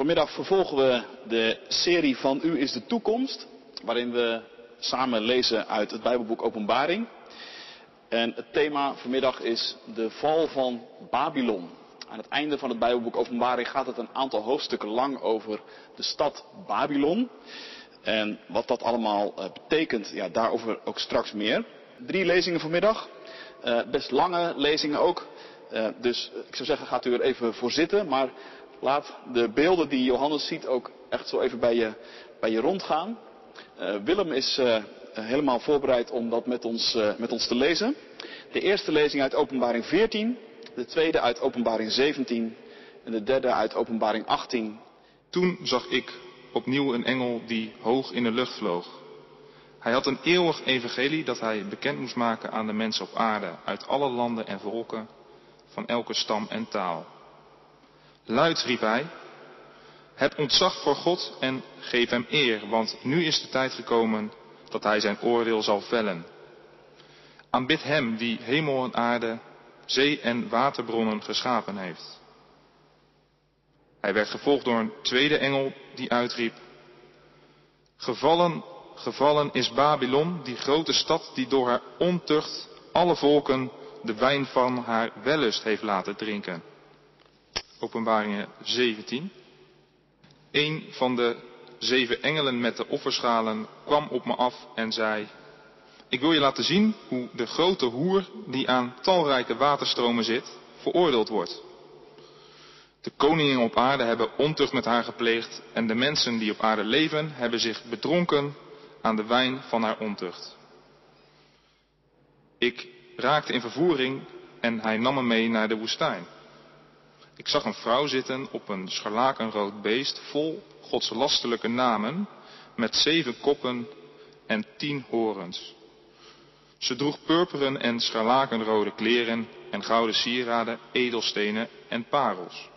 Vanmiddag vervolgen we de serie van U is de toekomst, waarin we samen lezen uit het Bijbelboek Openbaring. En het thema vanmiddag is de val van Babylon. Aan het einde van het Bijbelboek Openbaring gaat het een aantal hoofdstukken lang over de stad Babylon. En wat dat allemaal eh, betekent, ja, daarover ook straks meer. Drie lezingen vanmiddag. Uh, best lange lezingen ook. Uh, dus ik zou zeggen, gaat u er even voor zitten. Maar laat de beelden die Johannes ziet ook echt zo even bij je, bij je rondgaan. Uh, Willem is helemaal voorbereid om dat met ons, met ons te lezen. De eerste lezing uit Openbaring 14. De tweede uit Openbaring 17. En de derde uit Openbaring 18. Toen zag ik opnieuw een engel die hoog in de lucht vloog. Hij had een eeuwig evangelie dat hij bekend moest maken aan de mensen op aarde, uit alle landen en volken, van elke stam en taal. Luid riep hij, heb ontzag voor God en geef hem eer, want nu is de tijd gekomen dat hij zijn oordeel zal vellen. Aanbid hem die hemel en aarde, zee en waterbronnen geschapen heeft. Hij werd gevolgd door een tweede engel die uitriep, Gevallen, gevallen is Babylon, die grote stad die door haar ontucht alle volken de wijn van haar wellust heeft laten drinken. Openbaringen 17. Een van de zeven engelen met de offerschalen kwam op me af en zei, ik wil je laten zien hoe de grote hoer die aan talrijke waterstromen zit, veroordeeld wordt. De koningen op aarde hebben ontucht met haar gepleegd en de mensen die op aarde leven hebben zich bedronken aan de wijn van haar ontucht. Ik raakte in vervoering en hij nam me mee naar de woestijn. Ik zag een vrouw zitten op een scharlakenrood beest vol godslastelijke namen met zeven koppen en tien horens. Ze droeg purperen en scharlakenrode kleren en gouden sieraden, edelstenen en parels.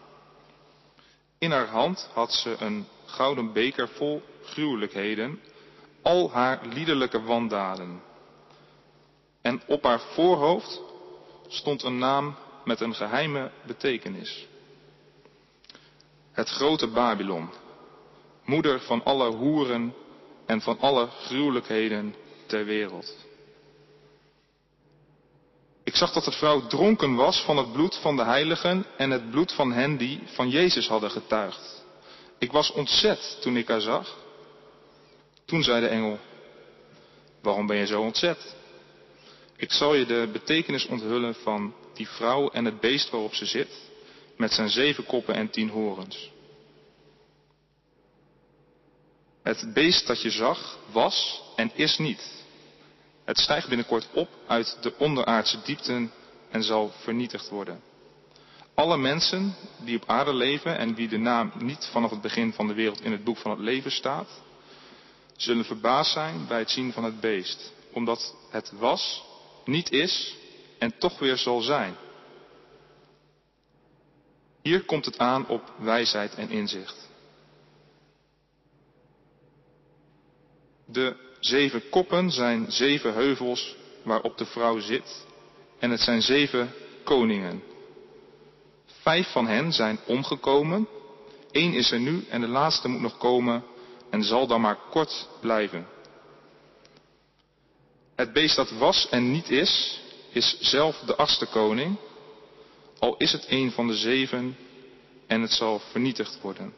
In haar hand had ze een gouden beker vol gruwelijkheden, al haar liederlijke wandaden. En op haar voorhoofd stond een naam met een geheime betekenis. Het grote Babylon, moeder van alle hoeren en van alle gruwelijkheden ter wereld. Ik zag dat de vrouw dronken was van het bloed van de heiligen en het bloed van hen die van Jezus hadden getuigd. Ik was ontzet toen ik haar zag. Toen zei de engel, waarom ben je zo ontzet? Ik zal je de betekenis onthullen van die vrouw en het beest waarop ze zit, met zijn zeven koppen en tien horens. Het beest dat je zag was en is niet. Het stijgt binnenkort op uit de onderaardse diepten en zal vernietigd worden. Alle mensen die op aarde leven en wie de naam niet vanaf het begin van de wereld in het boek van het leven staat, zullen verbaasd zijn bij het zien van het beest, omdat het was, niet is en toch weer zal zijn. Hier komt het aan op wijsheid en inzicht. De Zeven koppen zijn zeven heuvels waarop de vrouw zit. En het zijn zeven koningen. Vijf van hen zijn omgekomen. Eén is er nu en de laatste moet nog komen en zal dan maar kort blijven. Het beest dat was en niet is, is zelf de achtste koning. Al is het een van de zeven en het zal vernietigd worden.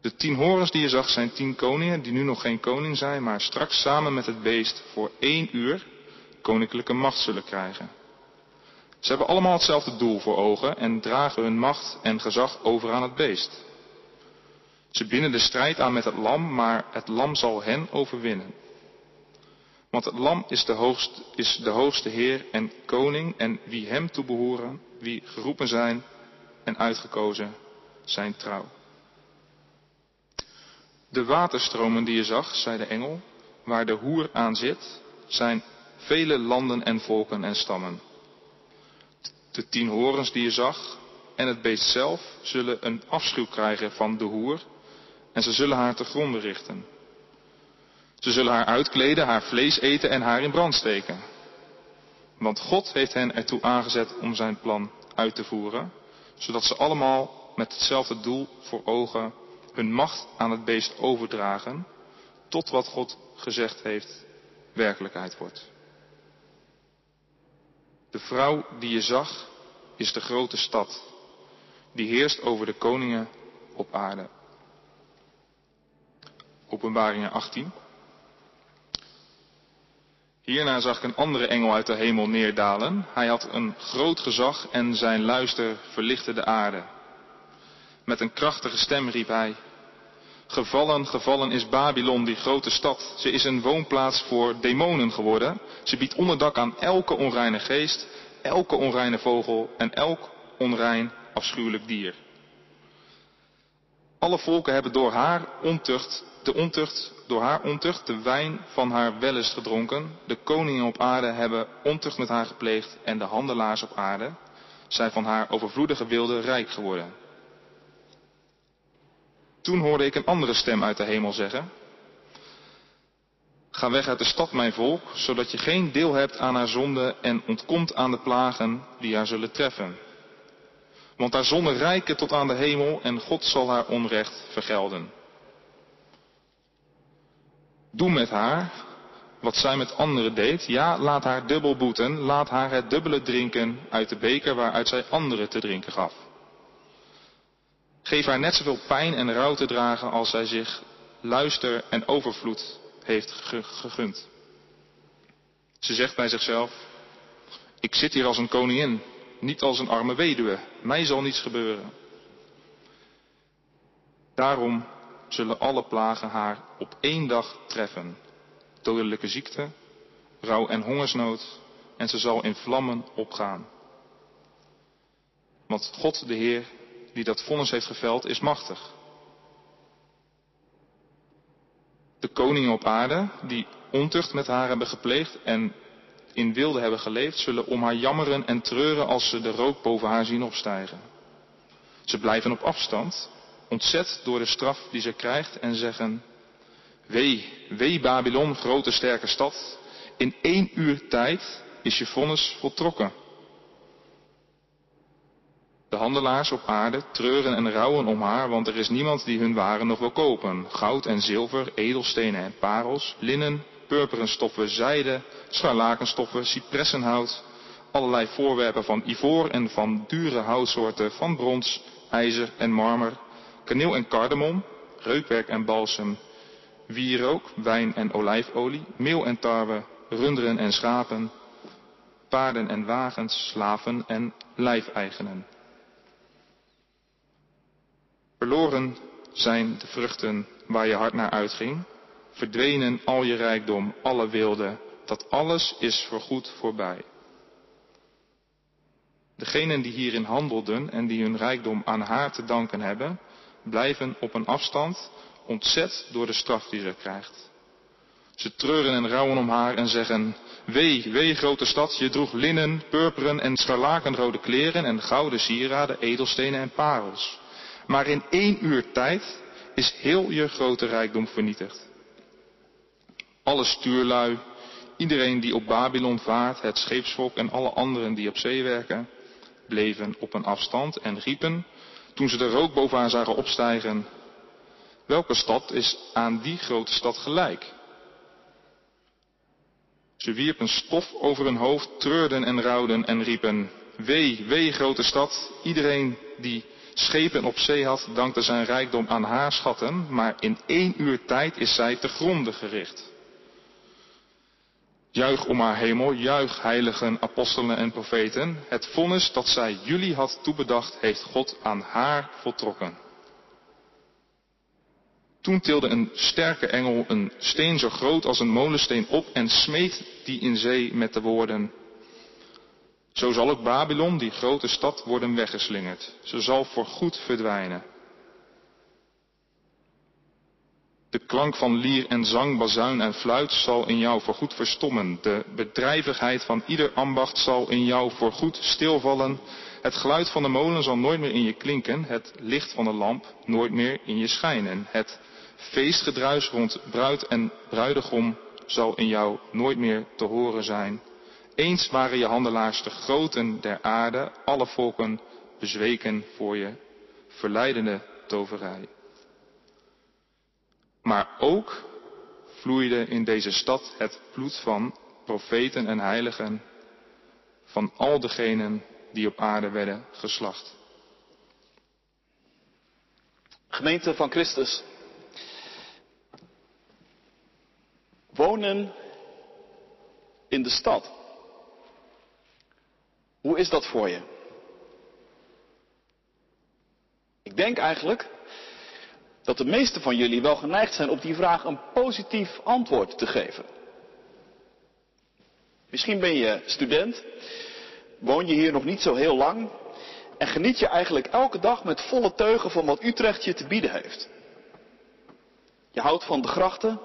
De tien horens die je zag zijn tien koningen die nu nog geen koning zijn, maar straks samen met het beest voor één uur koninklijke macht zullen krijgen. Ze hebben allemaal hetzelfde doel voor ogen en dragen hun macht en gezag over aan het beest. Ze binden de strijd aan met het lam, maar het lam zal hen overwinnen. Want het lam is de, hoogste, is de hoogste Heer en koning en wie hem toebehoren, wie geroepen zijn en uitgekozen, zijn trouw. De waterstromen die je zag, zei de engel, waar de hoer aan zit, zijn vele landen en volken en stammen. De tien horens die je zag en het beest zelf zullen een afschuw krijgen van de hoer en ze zullen haar te gronden richten. Ze zullen haar uitkleden, haar vlees eten en haar in brand steken. Want God heeft hen ertoe aangezet om zijn plan uit te voeren, zodat ze allemaal met hetzelfde doel voor ogen, hun macht aan het beest overdragen, tot wat God gezegd heeft werkelijkheid wordt. De vrouw die je zag is de grote stad, die heerst over de koningen op aarde. Openbaringen 18. Hierna zag ik een andere engel uit de hemel neerdalen. Hij had een groot gezag en zijn luister verlichtte de aarde. Met een krachtige stem riep hij, Gevallen, gevallen is Babylon, die grote stad. Ze is een woonplaats voor demonen geworden. Ze biedt onderdak aan elke onreine geest, elke onreine vogel en elk onrein afschuwelijk dier. Alle volken hebben door haar ontucht, de ontucht, door haar ontucht de wijn van haar wellust gedronken. De koningen op aarde hebben ontucht met haar gepleegd en de handelaars op aarde zijn van haar overvloedige wilde rijk geworden. Toen hoorde ik een andere stem uit de hemel zeggen, Ga weg uit de stad, mijn volk, zodat je geen deel hebt aan haar zonde en ontkomt aan de plagen die haar zullen treffen. Want haar zonde rijken tot aan de hemel en God zal haar onrecht vergelden. Doe met haar wat zij met anderen deed. Ja, laat haar dubbel boeten. Laat haar het dubbele drinken uit de beker waaruit zij anderen te drinken gaf. Geef haar net zoveel pijn en rouw te dragen als zij zich luister en overvloed heeft gegund. Ze zegt bij zichzelf, ik zit hier als een koningin, niet als een arme weduwe. Mij zal niets gebeuren. Daarom zullen alle plagen haar op één dag treffen. Dodelijke ziekte, rouw en hongersnood, en ze zal in vlammen opgaan. Want God de Heer, die dat vonnis heeft geveld, is machtig. De koningen op aarde, die ontucht met haar hebben gepleegd en in wilde hebben geleefd, zullen om haar jammeren en treuren als ze de rook boven haar zien opstijgen. Ze blijven op afstand, ontzet door de straf die ze krijgt en zeggen, wee, wee Babylon, grote sterke stad, in één uur tijd is je vonnis voltrokken. De handelaars op aarde treuren en rouwen om haar, want er is niemand die hun waren nog wil kopen. Goud en zilver, edelstenen en parels, linnen, purperen stoffen, zijde, scharlakenstoffen, cipressenhout, allerlei voorwerpen van ivoor en van dure houtsoorten, van brons, ijzer en marmer, kaneel en kardemom, reukwerk en balsem, wierook, wijn en olijfolie, meel en tarwe, runderen en schapen, paarden en wagens, slaven en lijfeigenen. Verloren zijn de vruchten waar je hart naar uitging, verdwenen al je rijkdom, alle wilde, dat alles is voorgoed voorbij. Degenen die hierin handelden en die hun rijkdom aan haar te danken hebben, blijven op een afstand ontzet door de straf die ze krijgt. Ze treuren en rouwen om haar en zeggen, wee, wee grote stad, je droeg linnen, purperen en scharlakenrode kleren en gouden sieraden, edelstenen en parels. Maar in één uur tijd is heel je grote rijkdom vernietigd. Alle stuurlui, iedereen die op Babylon vaart, het scheepsvolk en alle anderen die op zee werken, bleven op een afstand en riepen, toen ze de rook boven haar zagen opstijgen, welke stad is aan die grote stad gelijk? Ze wierpen stof over hun hoofd, treurden en rouwden en riepen, wee, wee grote stad, iedereen die schepen op zee had, dankte zijn rijkdom aan haar schatten, maar in één uur tijd is zij te gronde gericht. Juich om haar hemel, juich heiligen, apostelen en profeten. Het vonnis dat zij jullie had toebedacht, heeft God aan haar voltrokken. Toen tilde een sterke engel een steen zo groot als een molensteen op en smeet die in zee met de woorden, zo zal ook Babylon, die grote stad, worden weggeslingerd. Ze zal voorgoed verdwijnen. De klank van lier en zang, bazuin en fluit zal in jou voorgoed verstommen. De bedrijvigheid van ieder ambacht zal in jou voorgoed stilvallen. Het geluid van de molen zal nooit meer in je klinken. Het licht van de lamp nooit meer in je schijnen. Het feestgedruis rond bruid en bruidegom zal in jou nooit meer te horen zijn. Eens waren je handelaars de groten der aarde, alle volken bezweken voor je verleidende toverij. Maar ook vloeide in deze stad het bloed van profeten en heiligen, van al degenen die op aarde werden geslacht. Gemeente van Christus. Wonen in de stad. Hoe is dat voor je? Ik denk eigenlijk dat de meesten van jullie wel geneigd zijn op die vraag een positief antwoord te geven. Misschien ben je student, woon je hier nog niet zo heel lang en geniet je eigenlijk elke dag met volle teugen van wat Utrecht je te bieden heeft. Je houdt van de grachten,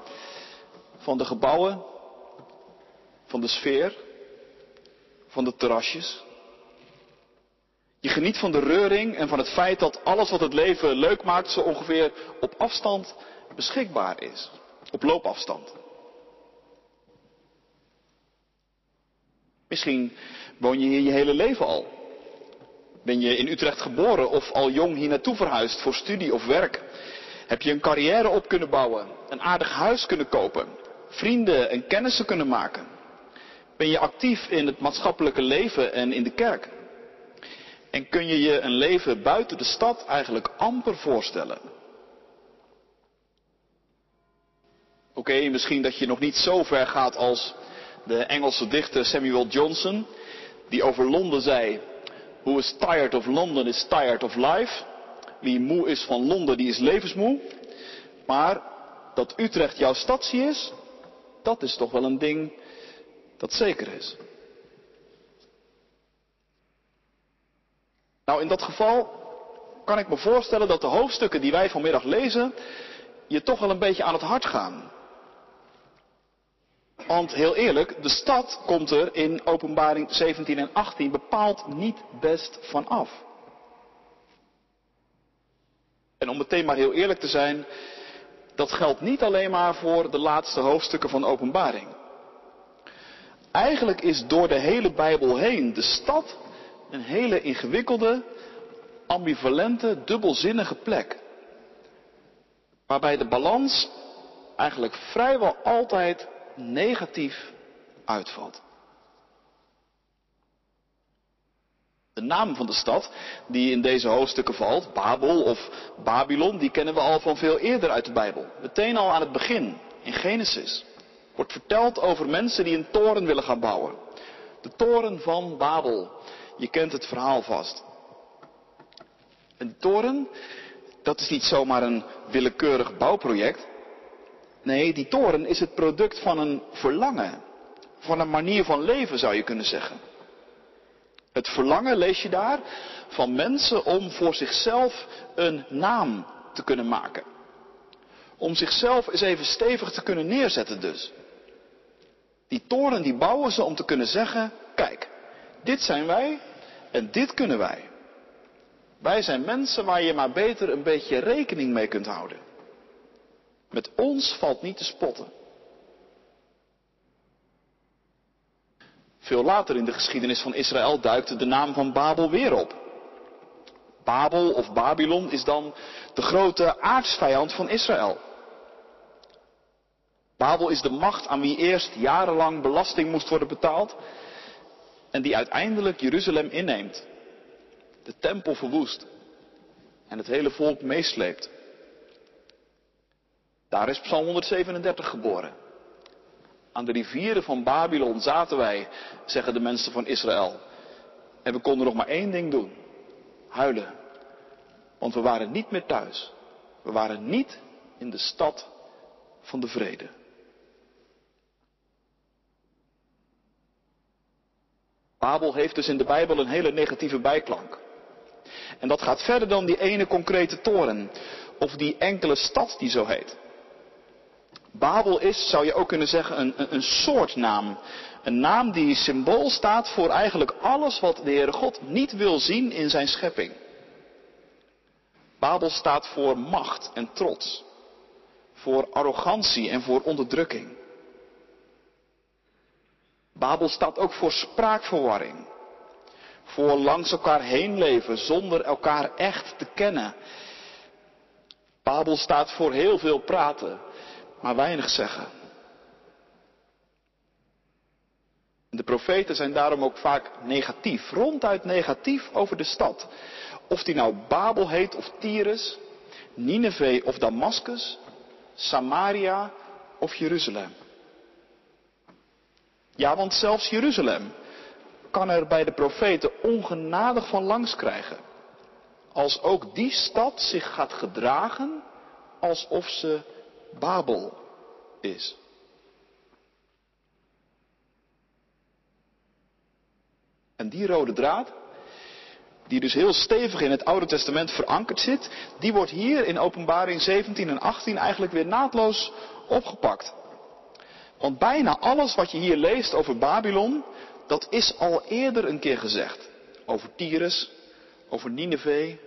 van de gebouwen, van de sfeer, van de terrasjes. Je geniet van de reuring en van het feit dat alles wat het leven leuk maakt zo ongeveer op afstand beschikbaar is. Op loopafstand. Misschien woon je hier je hele leven al. Ben je in Utrecht geboren of al jong hier naartoe verhuisd voor studie of werk? Heb je een carrière op kunnen bouwen, een aardig huis kunnen kopen, vrienden en kennissen kunnen maken? Ben je actief in het maatschappelijke leven en in de kerk? En kun je je een leven buiten de stad eigenlijk amper voorstellen? Oké, misschien dat je nog niet zo ver gaat als de Engelse dichter Samuel Johnson, die over Londen zei, Who is tired of London is tired of life. Wie moe is van Londen, die is levensmoe. Maar dat Utrecht jouw stadsie is, dat is toch wel een ding dat zeker is. Nou, in dat geval kan ik me voorstellen dat de hoofdstukken die wij vanmiddag lezen je toch wel een beetje aan het hart gaan. Want heel eerlijk, de stad komt er in openbaring 17 en 18 bepaald niet best van af. En om meteen maar heel eerlijk te zijn, dat geldt niet alleen maar voor de laatste hoofdstukken van openbaring. Eigenlijk is door de hele Bijbel heen de stad een hele ingewikkelde, ambivalente, dubbelzinnige plek. Waarbij de balans eigenlijk vrijwel altijd negatief uitvalt. De naam van de stad die in deze hoofdstukken valt, Babel of Babylon, die kennen we al van veel eerder uit de Bijbel. Meteen al aan het begin, in Genesis, wordt verteld over mensen die een toren willen gaan bouwen. De toren van Babel. Je kent het verhaal vast. Een toren, dat is niet zomaar een willekeurig bouwproject. Nee, die toren is het product van een verlangen. Van een manier van leven zou je kunnen zeggen. Het verlangen, lees je daar, van mensen om voor zichzelf een naam te kunnen maken. Om zichzelf eens even stevig te kunnen neerzetten dus. Die toren die bouwen ze om te kunnen zeggen, kijk, dit zijn wij en dit kunnen wij. Wij zijn mensen waar je maar beter een beetje rekening mee kunt houden. Met ons valt niet te spotten. Veel later in de geschiedenis van Israël duikt de naam van Babel weer op. Babel of Babylon is dan de grote aardsvijand van Israël. Babel is de macht aan wie eerst jarenlang belasting moest worden betaald en die uiteindelijk Jeruzalem inneemt, de tempel verwoest en het hele volk meesleept. Daar is Psalm 137 geboren. Aan de rivieren van Babylon zaten wij, zeggen de mensen van Israël. En we konden nog maar één ding doen. Huilen. Want we waren niet meer thuis. We waren niet in de stad van de vrede. Babel heeft dus in de Bijbel een hele negatieve bijklank. En dat gaat verder dan die ene concrete toren. Of die enkele stad die zo heet. Babel is, zou je ook kunnen zeggen, een, een, soort naam. Een naam die symbool staat voor eigenlijk alles wat de Heere God niet wil zien in zijn schepping. Babel staat voor macht en trots. Voor arrogantie en voor onderdrukking. Babel staat ook voor spraakverwarring. Voor langs elkaar heen leven zonder elkaar echt te kennen. Babel staat voor heel veel praten, maar weinig zeggen. De profeten zijn daarom ook vaak negatief, ronduit negatief over de stad. Of die nou Babel heet of Tyrus, Nineveh of Damascus, Samaria of Jeruzalem. Ja, want zelfs Jeruzalem kan er bij de profeten ongenadig van langs krijgen. Als ook die stad zich gaat gedragen alsof ze Babel is. En die rode draad, die dus heel stevig in het Oude Testament verankerd zit, die wordt hier in Openbaring 17 en 18 eigenlijk weer naadloos opgepakt. Want bijna alles wat je hier leest over Babylon, dat is al eerder een keer gezegd. Over Tyrus, over Nineveh,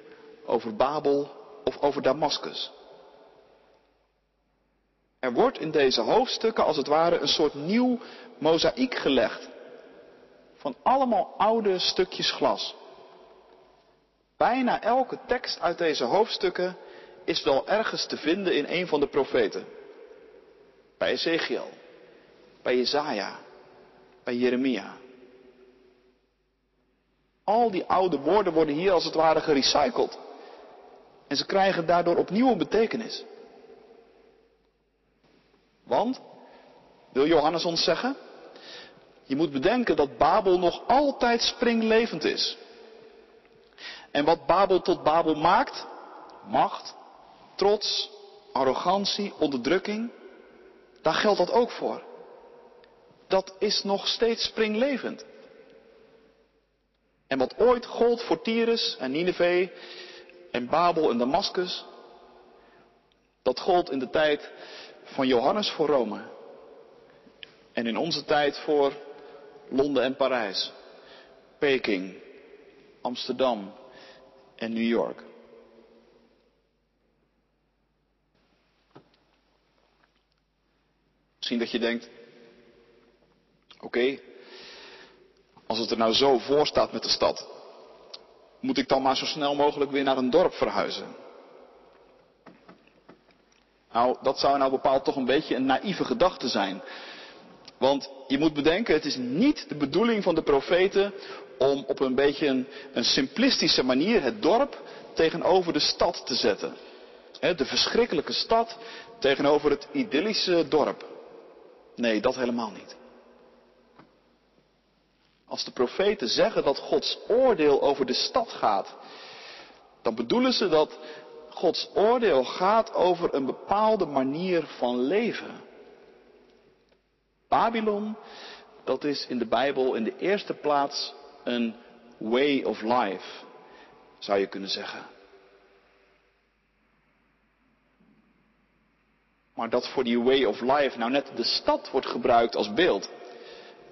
over Babel of over Damascus. Er wordt in deze hoofdstukken als het ware een soort nieuw mozaïek gelegd. Van allemaal oude stukjes glas. Bijna elke tekst uit deze hoofdstukken is wel ergens te vinden in een van de profeten. Bij Ezekiel, bij Jezaja, bij Jeremia. Al die oude woorden worden hier als het ware gerecycled. En ze krijgen daardoor opnieuw een betekenis. Want, wil Johannes ons zeggen? Je moet bedenken dat Babel nog altijd springlevend is. En wat Babel tot Babel maakt, macht, trots, arrogantie, onderdrukking, daar geldt dat ook voor. Dat is nog steeds springlevend. En wat ooit gold voor Tyrus en Nineveh en Babel en Damascus, dat gold in de tijd van Johannes voor Rome. En in onze tijd voor Londen en Parijs, Peking, Amsterdam en New York. Misschien dat je denkt, oké, als het er nou zo voor staat met de stad, moet ik dan maar zo snel mogelijk weer naar een dorp verhuizen? Nou, dat zou nou bepaald toch een beetje een naïeve gedachte zijn. Want je moet bedenken, het is niet de bedoeling van de profeten om op een beetje een, simplistische manier het dorp tegenover de stad te zetten. De verschrikkelijke stad tegenover het idyllische dorp. Nee, dat helemaal niet. Als de profeten zeggen dat Gods oordeel over de stad gaat, dan bedoelen ze dat Gods oordeel gaat over een bepaalde manier van leven. Babylon, dat is in de Bijbel in de eerste plaats een way of life, zou je kunnen zeggen. Maar dat voor die way of life nou net de stad wordt gebruikt als beeld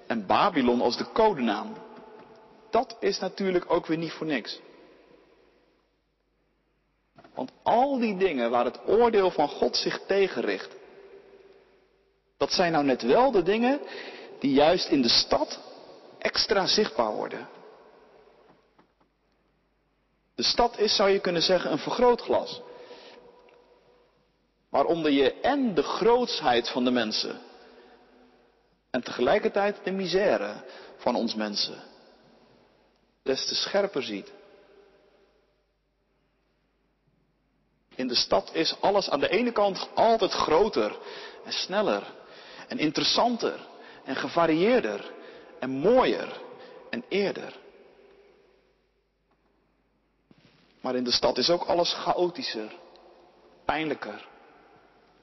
en Babylon als de codenaam, dat is natuurlijk ook weer niet voor niks. Want al die dingen waar het oordeel van God zich tegenricht, dat zijn nou net wel de dingen die juist in de stad extra zichtbaar worden. De stad is, zou je kunnen zeggen, een vergrootglas. Waaronder je en de grootsheid van de mensen en tegelijkertijd de misère van ons mensen des te scherper ziet. In de stad is alles aan de ene kant altijd groter en sneller en interessanter en gevarieerder en mooier en eerder. Maar in de stad is ook alles chaotischer, pijnlijker,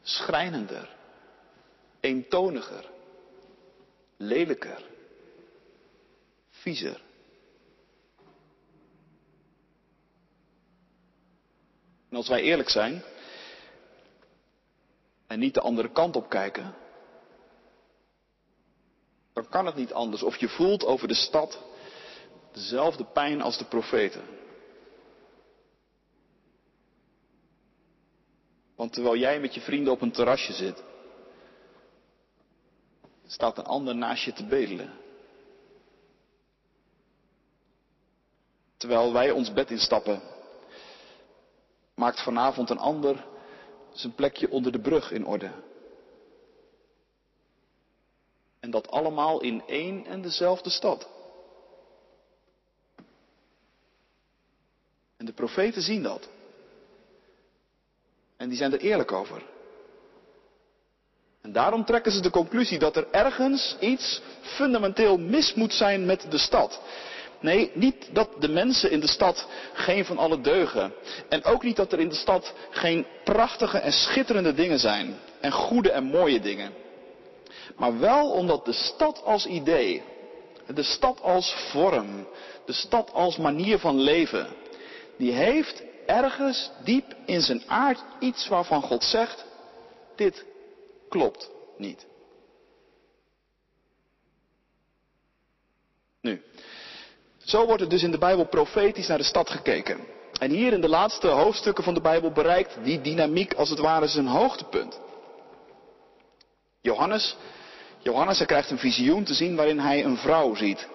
schrijnender, eentoniger, lelijker, viezer. En als wij eerlijk zijn en niet de andere kant op kijken, dan kan het niet anders. Of je voelt over de stad dezelfde pijn als de profeten. Want terwijl jij met je vrienden op een terrasje zit, staat een ander naast je te bedelen. terwijl wij ons bed instappen, maakt vanavond een ander zijn plekje onder de brug in orde. En dat allemaal in één en dezelfde stad. En de profeten zien dat. En die zijn er eerlijk over. En daarom trekken ze de conclusie dat er ergens iets fundamenteel mis moet zijn met de stad. Nee, niet dat de mensen in de stad geen van alle deugen. En ook niet dat er in de stad geen prachtige en schitterende dingen zijn. En goede en mooie dingen. Maar wel omdat de stad als idee, de stad als vorm, de stad als manier van leven, die heeft ergens diep in zijn aard iets waarvan God zegt, dit klopt niet. Nu, zo wordt er dus in de Bijbel profetisch naar de stad gekeken. En hier in de laatste hoofdstukken van de Bijbel bereikt die dynamiek als het ware zijn hoogtepunt. Johannes, Johannes hij krijgt een visioen te zien waarin hij een vrouw ziet.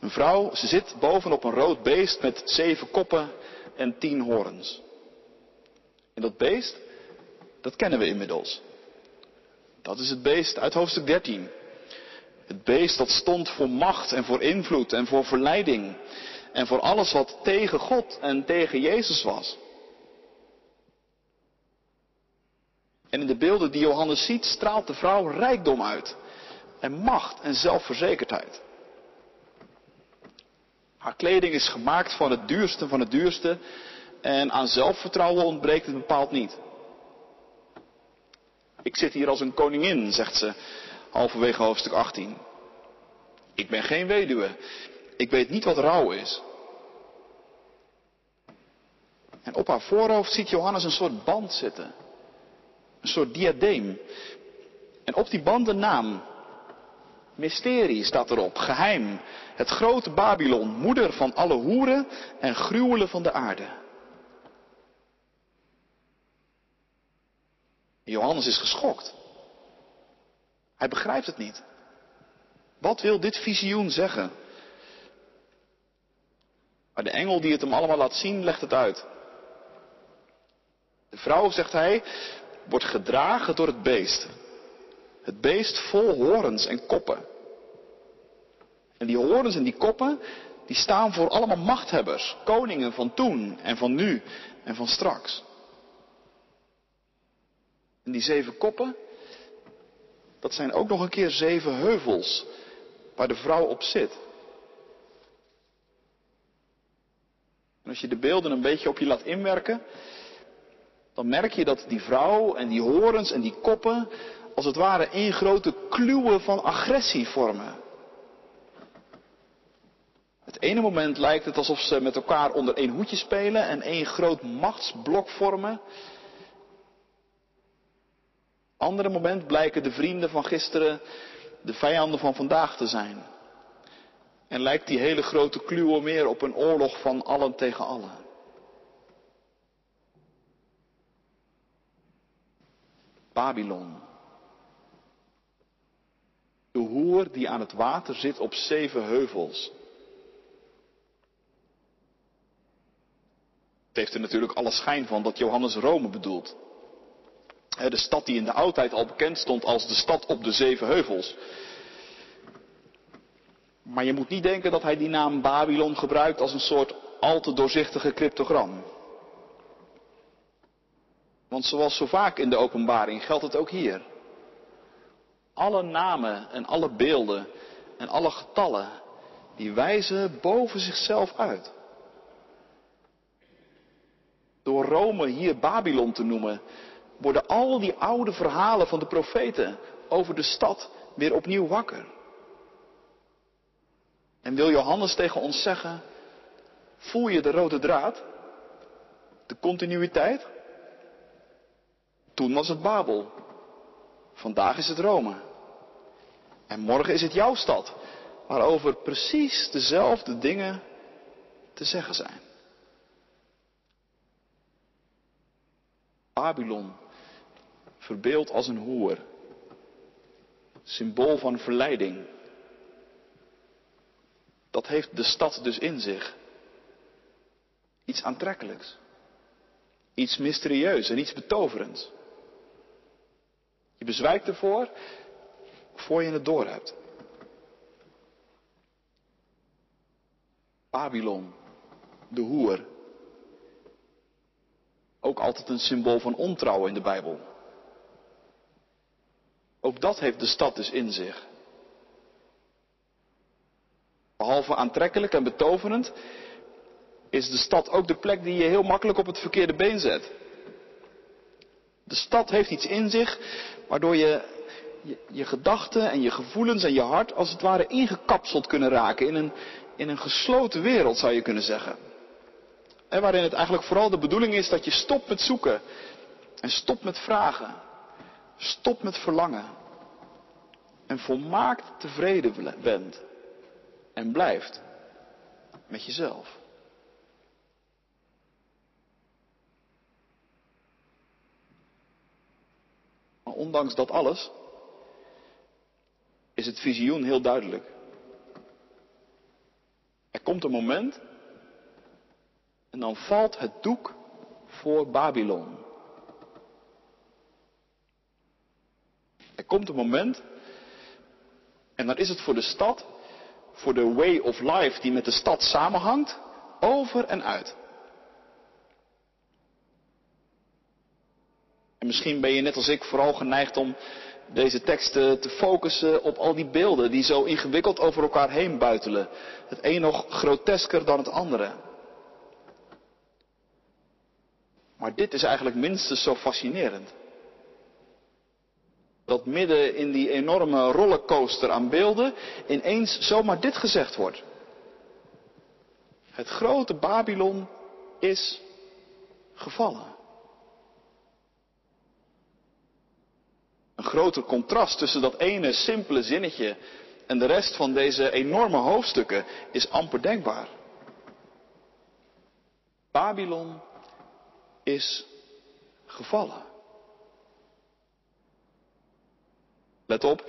Een vrouw, ze zit bovenop een rood beest met zeven koppen en tien horens. En dat beest, dat kennen we inmiddels. Dat is het beest uit hoofdstuk 13. Het beest dat stond voor macht en voor invloed en voor verleiding. En voor alles wat tegen God en tegen Jezus was. En in de beelden die Johannes ziet straalt de vrouw rijkdom uit. En macht en zelfverzekerdheid. Haar kleding is gemaakt van het duurste van het duurste. En aan zelfvertrouwen ontbreekt het bepaald niet. Ik zit hier als een koningin, zegt ze, halverwege hoofdstuk 18. Ik ben geen weduwe. Ik weet niet wat rouw is. En op haar voorhoofd ziet Johannes een soort band zitten. Een soort diadeem. En op die band een naam. Mysterie staat erop, geheim. Het grote Babylon, moeder van alle hoeren en gruwelen van de aarde. Johannes is geschokt. Hij begrijpt het niet. Wat wil dit visioen zeggen? Maar de engel die het hem allemaal laat zien, legt het uit. De vrouw, zegt hij, wordt gedragen door het beest. Het beest vol horens en koppen. En die horens en die koppen, die staan voor allemaal machthebbers, koningen van toen en van nu en van straks. En die zeven koppen, dat zijn ook nog een keer zeven heuvels waar de vrouw op zit. En als je de beelden een beetje op je laat inwerken, dan merk je dat die vrouw en die horens en die koppen als het ware één grote kluwen van agressie vormen. Het ene moment lijkt het alsof ze met elkaar onder één hoedje spelen en één groot machtsblok vormen. Andere moment blijken de vrienden van gisteren de vijanden van vandaag te zijn. En lijkt die hele grote kluwe meer op een oorlog van allen tegen allen. Babylon. De hoer die aan het water zit op zeven heuvels. Het heeft er natuurlijk alle schijn van dat Johannes Rome bedoelt. De stad die in de oudheid al bekend stond als de stad op de zeven heuvels. Maar je moet niet denken dat hij die naam Babylon gebruikt als een soort al te doorzichtige cryptogram. Want zoals zo vaak in de openbaring geldt het ook hier. Alle namen en alle beelden en alle getallen, die wijzen boven zichzelf uit. Door Rome hier Babylon te noemen, worden al die oude verhalen van de profeten over de stad weer opnieuw wakker. En wil Johannes tegen ons zeggen, voel je de rode draad? De continuïteit? Toen was het Babel. Vandaag is het Rome. En morgen is het jouw stad, waarover precies dezelfde dingen te zeggen zijn. Babylon, verbeeld als een hoer, symbool van verleiding. Dat heeft de stad dus in zich. Iets aantrekkelijks. Iets mysterieus en iets betoverends. Je bezwijkt ervoor voor je het door hebt. Babylon, de hoer. Ook altijd een symbool van ontrouw in de Bijbel. Ook dat heeft de stad dus in zich. Behalve aantrekkelijk en betoverend, is de stad ook de plek die je heel makkelijk op het verkeerde been zet. De stad heeft iets in zich waardoor je je, je gedachten en je gevoelens en je hart als het ware ingekapseld kunnen raken in een, in een gesloten wereld zou je kunnen zeggen. En waarin het eigenlijk vooral de bedoeling is dat je stopt met zoeken en stopt met vragen, stopt met verlangen en volmaakt tevreden bent en blijft met jezelf. Maar ondanks dat alles is het visioen heel duidelijk. Er komt een moment en dan valt het doek voor Babylon. Er komt een moment en dan is het voor de stad, voor de way of life die met de stad samenhangt, over en uit. En misschien ben je net als ik vooral geneigd om deze teksten te focussen op al die beelden die zo ingewikkeld over elkaar heen buitelen. Het een nog grotesker dan het andere. Maar dit is eigenlijk minstens zo fascinerend. Dat midden in die enorme rollercoaster aan beelden ineens zomaar dit gezegd wordt. Het grote Babylon is gevallen. Een groter contrast tussen dat ene simpele zinnetje en de rest van deze enorme hoofdstukken is amper denkbaar. Babylon is gevallen. Let op,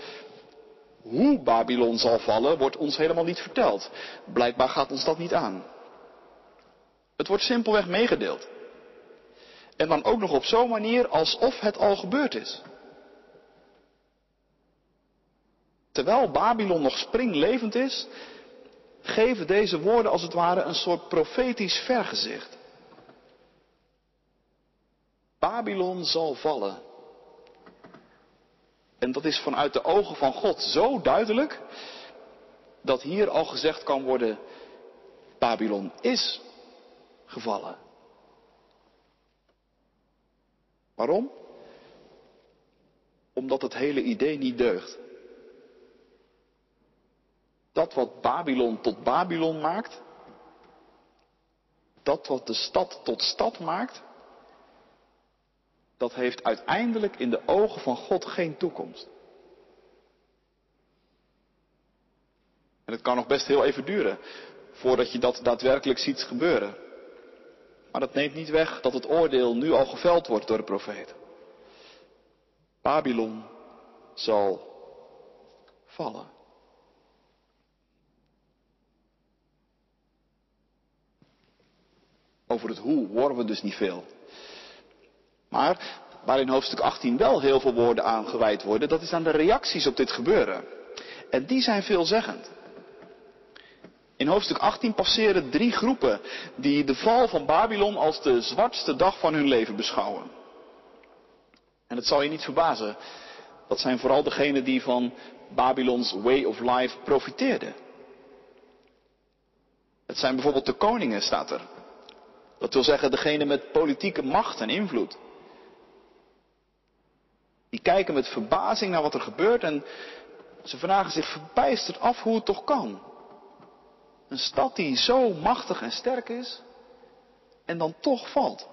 hoe Babylon zal vallen wordt ons helemaal niet verteld. Blijkbaar gaat ons dat niet aan. Het wordt simpelweg meegedeeld. En dan ook nog op zo'n manier alsof het al gebeurd is. Terwijl Babylon nog springlevend is, geven deze woorden als het ware een soort profetisch vergezicht. Babylon zal vallen. En dat is vanuit de ogen van God zo duidelijk dat hier al gezegd kan worden, Babylon is gevallen. Waarom? Omdat het hele idee niet deugt. Dat wat Babylon tot Babylon maakt, dat wat de stad tot stad maakt, dat heeft uiteindelijk in de ogen van God geen toekomst. En het kan nog best heel even duren voordat je dat daadwerkelijk ziet gebeuren. Maar dat neemt niet weg dat het oordeel nu al geveld wordt door de profeet. Babylon zal vallen. Over het hoe horen we dus niet veel. Maar waar in hoofdstuk 18 wel heel veel woorden aan gewijd worden, dat is aan de reacties op dit gebeuren. En die zijn veelzeggend. In hoofdstuk 18 passeren drie groepen die de val van Babylon als de zwartste dag van hun leven beschouwen. En het zal je niet verbazen, dat zijn vooral degenen die van Babylons way of life profiteerden. Het zijn bijvoorbeeld de koningen, staat er. Dat wil zeggen degene met politieke macht en invloed. Die kijken met verbazing naar wat er gebeurt en ze vragen zich verbijsterd af hoe het toch kan. Een stad die zo machtig en sterk is en dan toch valt.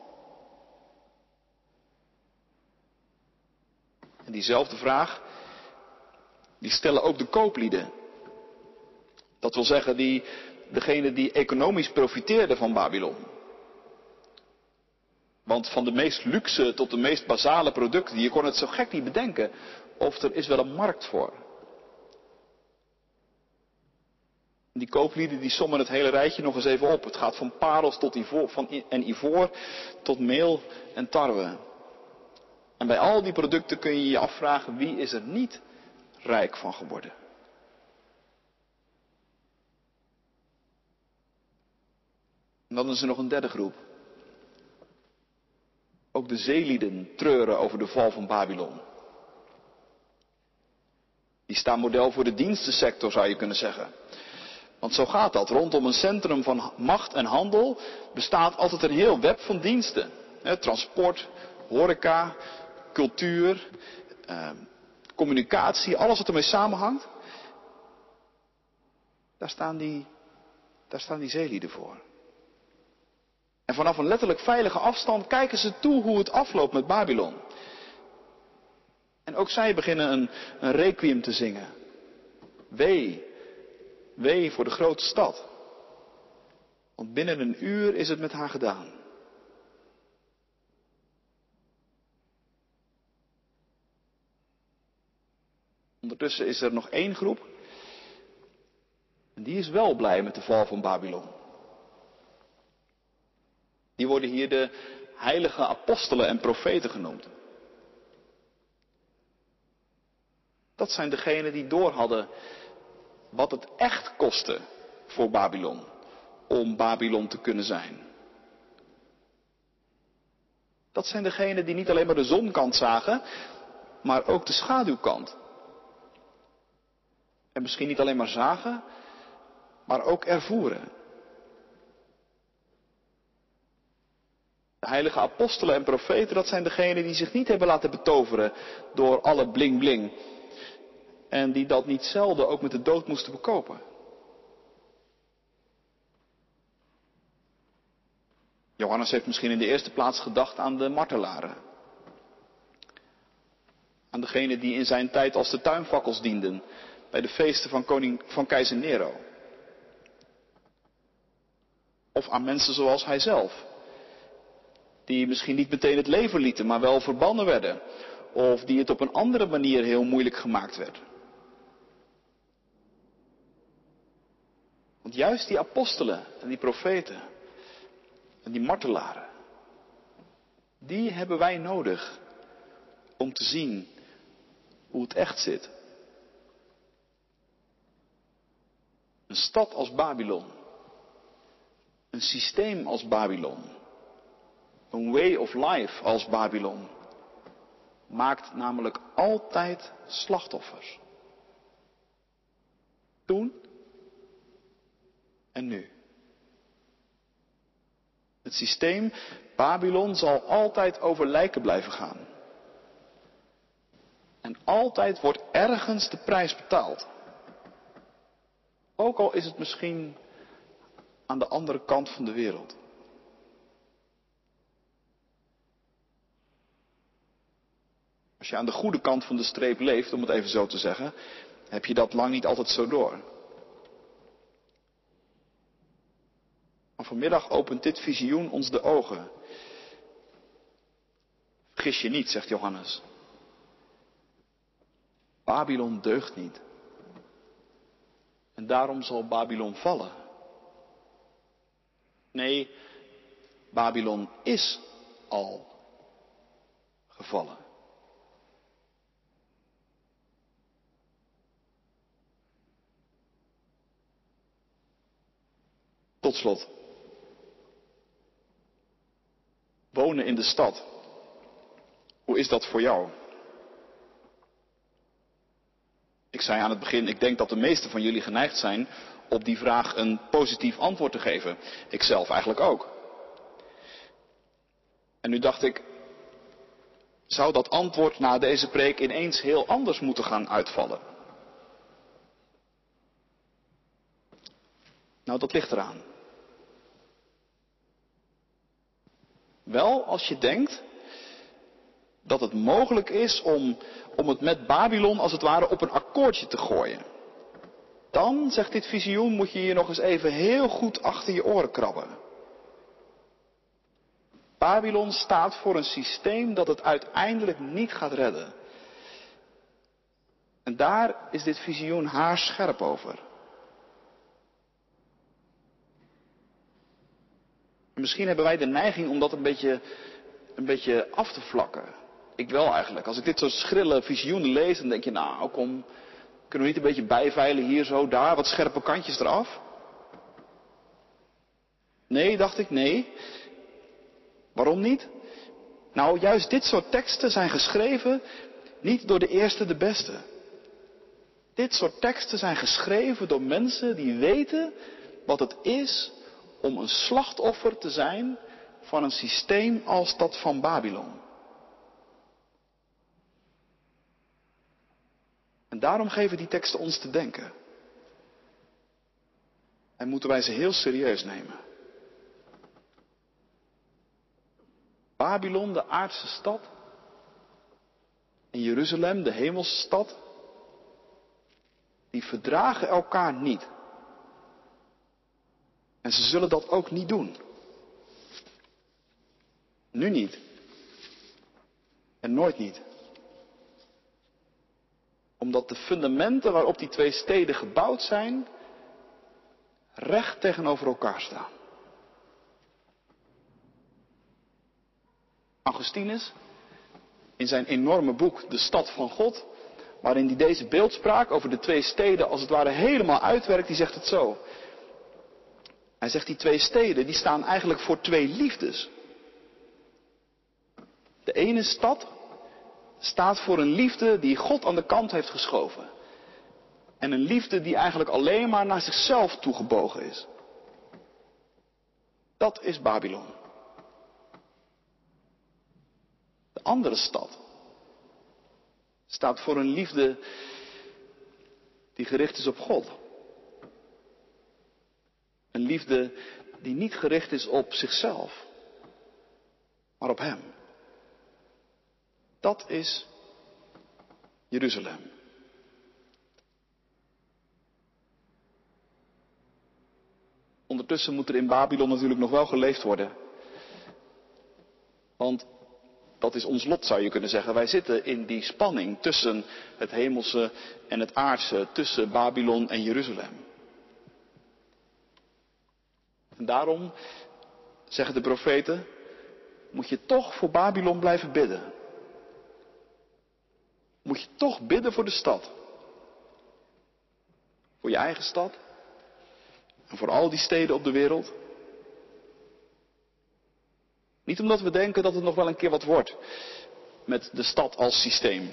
En diezelfde vraag, die stellen ook de kooplieden. Dat wil zeggen, die, degene die economisch profiteerden van Babylon. Want van de meest luxe tot de meest basale producten, je kon het zo gek niet bedenken of er is wel een markt voor. Die kooplieden die sommen het hele rijtje nog eens even op. Het gaat van parels tot ivoor, van, en ivoor tot meel en tarwe. En bij al die producten kun je je afvragen wie is er niet rijk van geworden. En dan is er nog een derde groep. Ook de zeelieden treuren over de val van Babylon. Die staan model voor de dienstensector, zou je kunnen zeggen. Want zo gaat dat. Rondom een centrum van macht en handel bestaat altijd een heel web van diensten. transport, horeca, cultuur, eh, communicatie, alles wat ermee samenhangt. Daar staan die, daar staan die zeelieden voor. En vanaf een letterlijk veilige afstand kijken ze toe hoe het afloopt met Babylon. En ook zij beginnen een, een requiem te zingen. Wee, wee voor de grote stad. Want binnen een uur is het met haar gedaan. Ondertussen is er nog één groep. En die is wel blij met de val van Babylon. Die worden hier de heilige apostelen en profeten genoemd. Dat zijn degenen die doorhadden wat het echt kostte voor Babylon om Babylon te kunnen zijn. Dat zijn degenen die niet alleen maar de zonkant zagen, maar ook de schaduwkant. En misschien niet alleen maar zagen, maar ook ervoeren. De heilige apostelen en profeten, dat zijn degenen die zich niet hebben laten betoveren door alle bling bling. En die dat niet zelden ook met de dood moesten bekopen. Johannes heeft misschien in de eerste plaats gedacht aan de martelaren. Aan degenen die in zijn tijd als de tuinfakkels dienden bij de feesten van, koning, van keizer Nero. Of aan mensen zoals hij zelf, die misschien niet meteen het leven lieten, maar wel verbannen werden. Of die het op een andere manier heel moeilijk gemaakt werd. Want juist die apostelen en die profeten en die martelaren, die hebben wij nodig om te zien hoe het echt zit. Een stad als Babylon. Een systeem als Babylon. Een way of life als Babylon. Maakt namelijk altijd slachtoffers. Toen en nu. Het systeem Babylon zal altijd over lijken blijven gaan. En altijd wordt ergens de prijs betaald. Ook al is het misschien aan de andere kant van de wereld. Als je aan de goede kant van de streep leeft, om het even zo te zeggen, heb je dat lang niet altijd zo door. Maar vanmiddag opent dit visioen ons de ogen. Vergis je niet, zegt Johannes. Babylon deugt niet. En daarom zal Babylon vallen. Nee, Babylon is al gevallen. Tot slot. Wonen in de stad. Hoe is dat voor jou? Ik zei aan het begin, ik denk dat de meesten van jullie geneigd zijn op die vraag een positief antwoord te geven. Ikzelf eigenlijk ook. En nu dacht ik, zou dat antwoord na deze preek ineens heel anders moeten gaan uitvallen? Nou, dat ligt eraan. Wel als je denkt dat het mogelijk is om, om het met Babylon als het ware op een akkoordje te gooien. Dan, zegt dit visioen, moet je je nog eens even heel goed achter je oren krabben. Babylon staat voor een systeem dat het uiteindelijk niet gaat redden. En daar is dit visioen haarscherp over. Misschien hebben wij de neiging om dat een beetje, een beetje af te vlakken. Ik wel eigenlijk. Als ik dit soort schrille visioenen lees, dan denk je, nou kom, kunnen we niet een beetje bijveilen hier zo, daar, wat scherpe kantjes eraf? Nee, dacht ik, nee. Waarom niet? Nou, juist dit soort teksten zijn geschreven niet door de eerste de beste. Dit soort teksten zijn geschreven door mensen die weten wat het is om een slachtoffer te zijn van een systeem als dat van Babylon. En daarom geven die teksten ons te denken. En moeten wij ze heel serieus nemen. Babylon, de aardse stad, en Jeruzalem, de hemelse stad, die verdragen elkaar niet. En ze zullen dat ook niet doen. Nu niet. En nooit niet. Omdat de fundamenten waarop die twee steden gebouwd zijn, recht tegenover elkaar staan. Augustinus, in zijn enorme boek De Stad van God, waarin hij deze beeldspraak over de twee steden als het ware helemaal uitwerkt, die zegt het zo. Hij zegt die twee steden, die staan eigenlijk voor twee liefdes. De ene stad staat voor een liefde die God aan de kant heeft geschoven. En een liefde die eigenlijk alleen maar naar zichzelf toegebogen is. Dat is Babylon. De andere stad staat voor een liefde die gericht is op God. Een liefde die niet gericht is op zichzelf, maar op Hem. Dat is Jeruzalem. Ondertussen moet er in Babylon natuurlijk nog wel geleefd worden. Want dat is ons lot, zou je kunnen zeggen. Wij zitten in die spanning tussen het hemelse en het aardse, tussen Babylon en Jeruzalem. En daarom, zeggen de profeten, moet je toch voor Babylon blijven bidden. Moet je toch bidden voor de stad. Voor je eigen stad. En voor al die steden op de wereld. Niet omdat we denken dat het nog wel een keer wat wordt met de stad als systeem.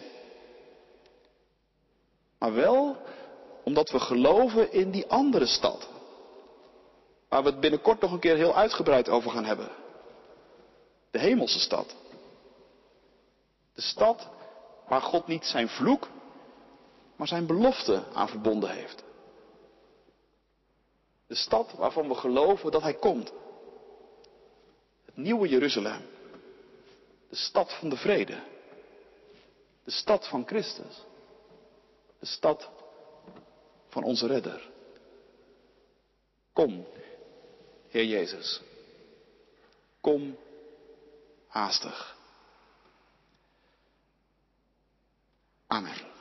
Maar wel omdat we geloven in die andere stad. Waar we het binnenkort nog een keer heel uitgebreid over gaan hebben. De hemelse stad. De stad waar God niet zijn vloek, maar zijn belofte aan verbonden heeft. De stad waarvan we geloven dat Hij komt. Het nieuwe Jeruzalem. De stad van de vrede. De stad van Christus. De stad van onze redder. Kom, Heer Jezus. Kom haastig. Amen.